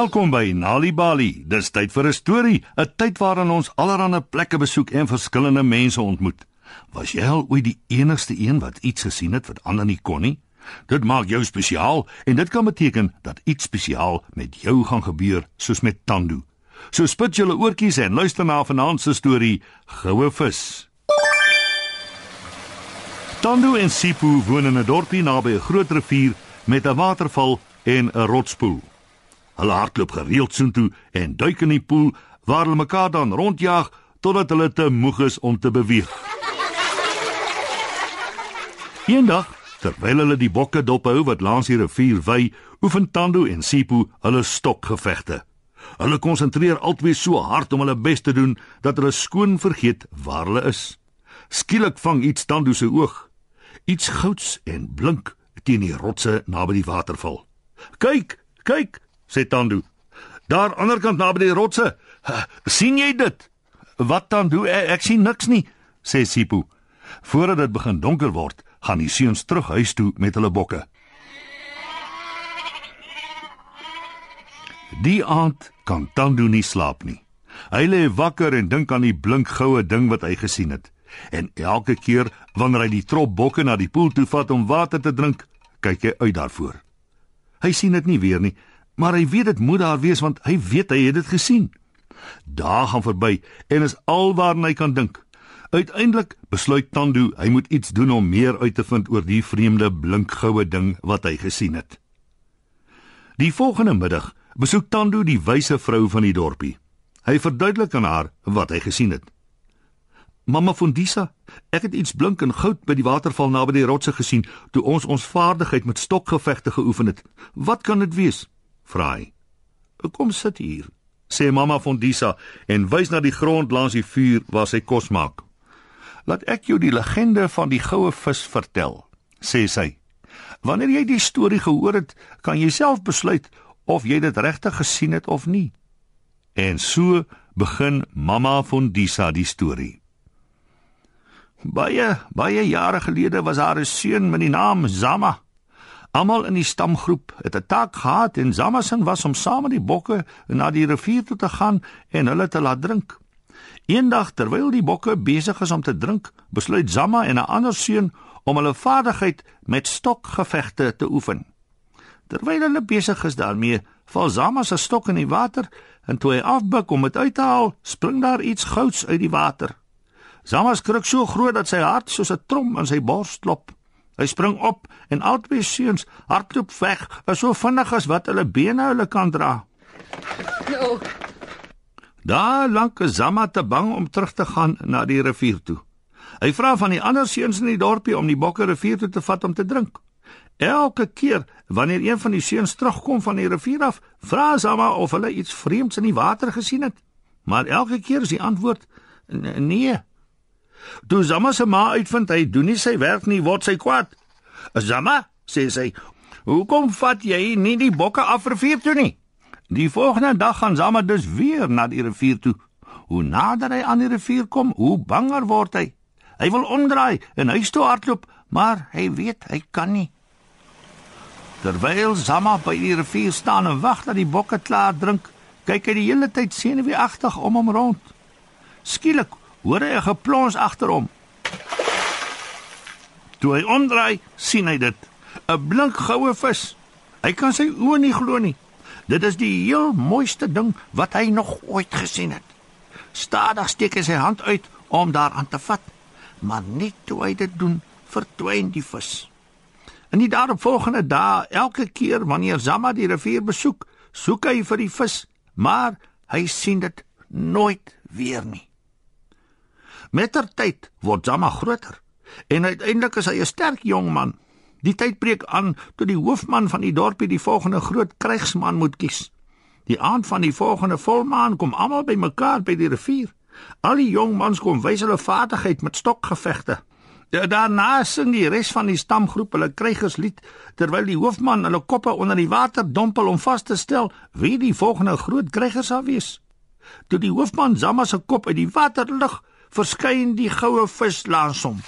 Welkom by Nali Bali. Dis tyd vir 'n storie, 'n tyd waarin ons allerlei plekke besoek en verskillende mense ontmoet. Was jy al ooit die enigste een wat iets gesien het wat ander nie kon nie? Dit maak jou spesiaal en dit kan beteken dat iets spesiaal met jou gaan gebeur, soos met Tandu. So spit julle oortjies en luister na vanaand se storie, Goue vis. Tandu en Sipho woon in 'n dorpie naby 'n groot rivier met 'n waterval en 'n rotspoel. Hulle hardloop gereeld soontoe en duik in die poel waar hulle mekaar dan rondjaag totdat hulle te moeg is om te beweeg. Eendag, terwyl hulle die bokke dophou wat langs die rivier wy, oefen Tando en Sipho hulle stokgevegte. Hulle konsentreer albei so hard om hulle bes te doen dat hulle skoon vergeet waar hulle is. Skielik vang iets Tando se oog. Iets gouds en blink teen die rotse naby die waterval. "Kyk, kyk," sê Tando. "Daar aan die ander kant naby die rotse. sien jy dit?" "Wat Tando? Ek, ek sien niks nie," sê Sipho. Voordat dit begin donker word, gaan die seuns terug huis toe met hulle bokke. Die aand kan Tando nie slaap nie. Hy lê wakker en dink aan die blink goue ding wat hy gesien het. En elke keer wanneer hy die trop bokke na die poel toe vat om water te drink, kyk hy uit daarvoor. Hy sien dit nie weer nie, maar hy weet dit moet daar wees want hy weet hy het dit gesien. Dae gaan verby en is alwaarna hy kan dink. Uiteindelik besluit Tando hy moet iets doen om meer uit te vind oor die vreemde blinkgoue ding wat hy gesien het. Die volgende middag besoek Tando die wyse vrou van die dorpie. Hy verduidelik aan haar wat hy gesien het. Mamma Fondisa, ek het iets blink en goud by die waterval naby die rotse gesien toe ons ons vaardigheid met stokgevegte geoefen het. Wat kan dit wees? Vra hy. Kom sit hier, sê mamma Fondisa en wys na die grond langs die vuur waar sy kos maak. Laat ek jou die legende van die goue vis vertel, sê sy. Wanneer jy die storie gehoor het, kan jy self besluit of jy dit regtig gesien het of nie. En so begin mamma Fondisa die storie. Baie baie jare gelede was daar 'n seun met die naam Zama. Almal in die stamgroep het 'n taak gehad en Zama se was om saam met die bokke na die rivier toe te gaan en hulle te laat drink. Eendag terwyl die bokke besig is om te drink, besluit Zama en 'n ander seun om hulle vaardigheid met stokgevegte te oefen. Terwyl hulle besig is daarmee, val Zama se stok in die water en toe hy afbuig om dit uit te haal, spring daar iets gouds uit die water. Zama skrik so groot dat sy hart soos 'n trom in sy bors klop. Hy spring op en albei seuns hardloop weg, so vinnig as wat hulle bene hulle kan dra. Nou, Daar lank is Zama te bang om terug te gaan na die rivier toe. Hy vra van die ander seuns in die dorpie om die bokke rivier toe te vat om te drink. Elke keer wanneer een van die seuns terugkom van die rivier af, vra Zama of hulle iets vreemds in die water gesien het. Maar elke keer is die antwoord "N- nee. Toe Zama se ma uitvind hy doen nie sy werk nie, word sy kwaad. "Zama," sê sy, "hoekom vat jy nie die bokke af rivier toe nie?" Die volgende dag gaan Zama dus weer na die rivier toe. Hoe nader hy aan die rivier kom, hoe banger word hy. Hy wil omdraai en huis toe hardloop, maar hy weet hy kan nie. Terwyl Zama by die rivier staan en wag dat die bokke klaar drink, kyk hy die hele tyd senuweeagtig om hom rond. Skielik hoor hy 'n geplons agter hom. Toe hy omdraai, sien hy dit, 'n blink goue vis. Hy kan sy oë nie glo nie. Dit is die heel mooiste ding wat hy nog ooit gesien het. Stadig steek hy sy hand uit om daaraan te vat, maar net toe hy dit doen, verdwyn die vis. In die daaropvolgende dae, elke keer wanneer Zama die rivier besoek, soek hy vir die vis, maar hy sien dit nooit weer nie. Mettertyd word Zama groter en uiteindelik is hy 'n sterk jong man. Die tyd breek aan toe die hoofman van die dorpie die volgende groot krygsman moet kies. Die aand van die volgende volmaan kom almal bymekaar by die rivier. Al die jong mans kom wys hulle vaardigheid met stokgevegte. Ja, Daarna sing die res van die stamgroep hulle krygerslied terwyl die hoofman hulle koppe onder die water dompel om vas te stel wie die volgende groot kryger sal wees. Toe die hoofman Zama se kop uit die water lig, verskyn die goue vis langs hom.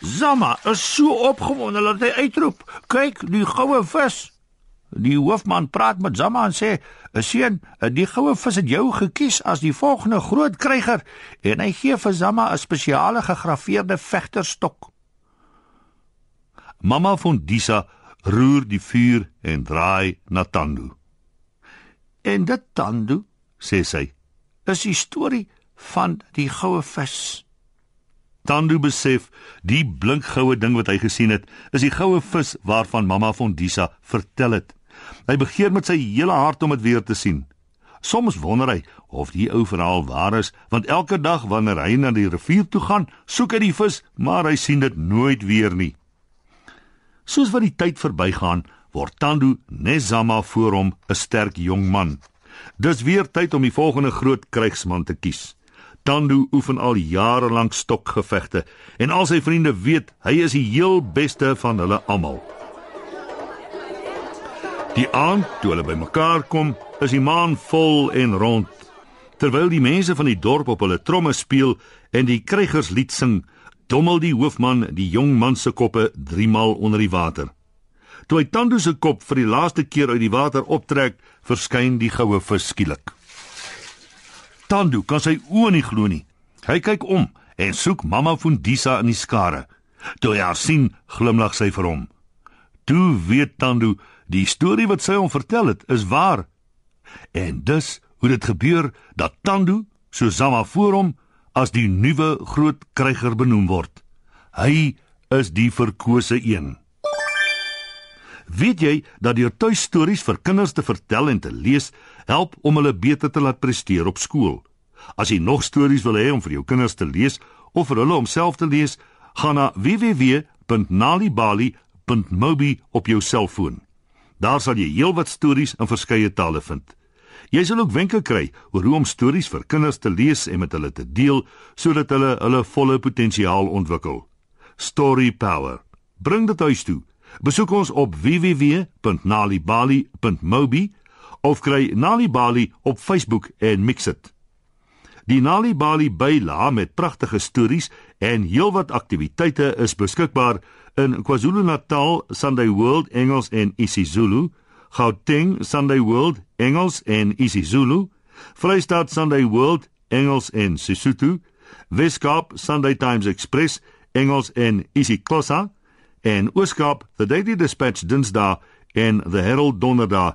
Zama is so opgewonde dat hy uitroep: "Kyk, die goue vis!" Die hoofman praat met Zama en sê: "Seun, die goue vis het jou gekies as die volgende groot kryger en hy gee vir Zama 'n spesiale gegraveerde vegterstok." Mamma van Disa roer die vuur en draai na Tandu. "En dit Tandu," sê sy, "is die storie van die goue vis." Tandu besef die blinkgoue ding wat hy gesien het, is die goue vis waarvan mamma Fondisa vertel het. Hy begeer met sy hele hart om dit weer te sien. Soms wonder hy of die ou verhaal waar is, want elke dag wanneer hy na die rivier toe gaan, soek hy die vis, maar hy sien dit nooit weer nie. Soos wat die tyd verbygaan, word Tandu Nezama voor hom 'n sterk jong man. Dis weer tyd om die volgende groot krygsman te kies. Tandu oefen al jare lank stokgevegte en al sy vriende weet hy is die heel beste van hulle almal. Die aand toe hulle bymekaar kom, is die maan vol en rond. Terwyl die mense van die dorp op hulle tromme speel en die krygerslied sing, dommel die hoofman die jong man se koppe 3 maal onder die water. Toe hy Tandu se kop vir die laaste keer uit die water optrek, verskyn die goue vis skielik. Tandu kan sy oë nie glo nie. Hy kyk om en soek mamma Fundisa in die skare. Toe hy haar sien, glimlag sy vir hom. Toe weet Tandu die storie wat sy hom vertel het is waar. En dus hoe dit gebeur dat Tandu so Zama voor hom as die nuwe groot kryger benoem word. Hy is die verkose een. Weet jy dat deur tuistories vir kinders te vertel en te lees help om hulle beter te laat presteer op skool? As jy nog stories wil hê om vir jou kinders te lees of vir hulle om self te lees, gaan na www.nalibali.mobi op jou selfoon. Daar sal jy heelwat stories in verskeie tale vind. Jy sal ook wenke kry oor hoe om stories vir kinders te lees en met hulle te deel sodat hulle hulle volle potensiaal ontwikkel. Story Power. Bring dit huis toe Besoek ons op www.nalibali.mobi of kry Nalibali op Facebook en mix dit. Die Nalibali byla met pragtige stories en heelwat aktiwiteite is beskikbaar in KwaZulu-Natal Sunday World Engels en isiZulu, Gauteng Sunday World Engels en isiZulu, Vrystaat Sunday World Engels en Sesotho, Weskaap Sunday Times Express Engels en isiXhosa en Ooskaap The Daily Dispatch Dinsdae en The Herald Donderdae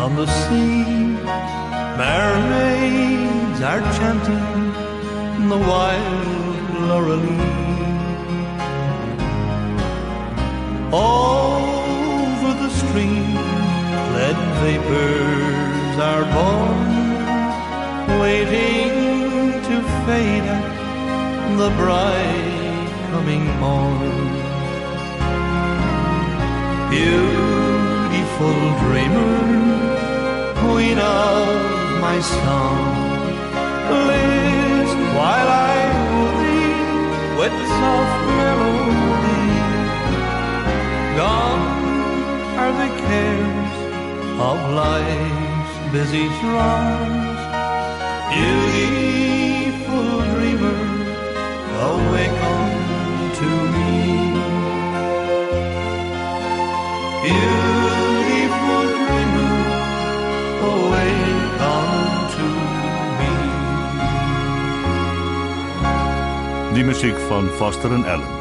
on the sea. Mermaids are chanting the wild laurelly. Over the stream, lead vapors are born, waiting to fade at the bright coming morn. Beautiful dreamer queen of my song. List while I woo thee with soft melody. Gone are the cares of life's busy throngs. Beautiful dreamer, awaken to me. Beautiful Die musiek van Foster en Allen.